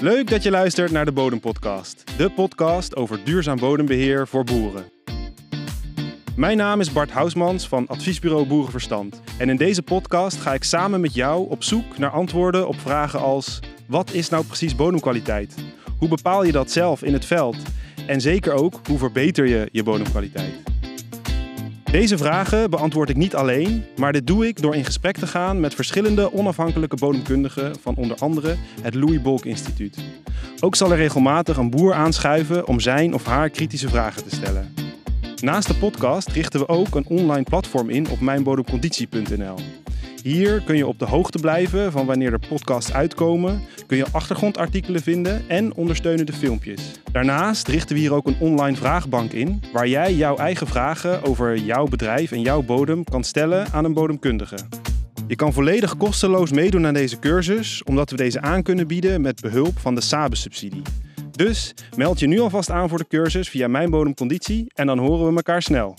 Leuk dat je luistert naar de Bodempodcast, de podcast over duurzaam bodembeheer voor boeren. Mijn naam is Bart Housmans van adviesbureau Boerenverstand. En in deze podcast ga ik samen met jou op zoek naar antwoorden op vragen als: wat is nou precies bodemkwaliteit? Hoe bepaal je dat zelf in het veld? En zeker ook, hoe verbeter je je bodemkwaliteit? Deze vragen beantwoord ik niet alleen, maar dit doe ik door in gesprek te gaan met verschillende onafhankelijke bodemkundigen van onder andere het Louis Bolk Instituut. Ook zal er regelmatig een boer aanschuiven om zijn of haar kritische vragen te stellen. Naast de podcast richten we ook een online platform in op mijnbodemconditie.nl. Hier kun je op de hoogte blijven van wanneer er podcasts uitkomen, kun je achtergrondartikelen vinden en ondersteunende filmpjes. Daarnaast richten we hier ook een online vraagbank in, waar jij jouw eigen vragen over jouw bedrijf en jouw bodem kan stellen aan een bodemkundige. Je kan volledig kosteloos meedoen aan deze cursus, omdat we deze aan kunnen bieden met behulp van de SABE-subsidie. Dus meld je nu alvast aan voor de cursus via Mijn Bodemconditie en dan horen we elkaar snel.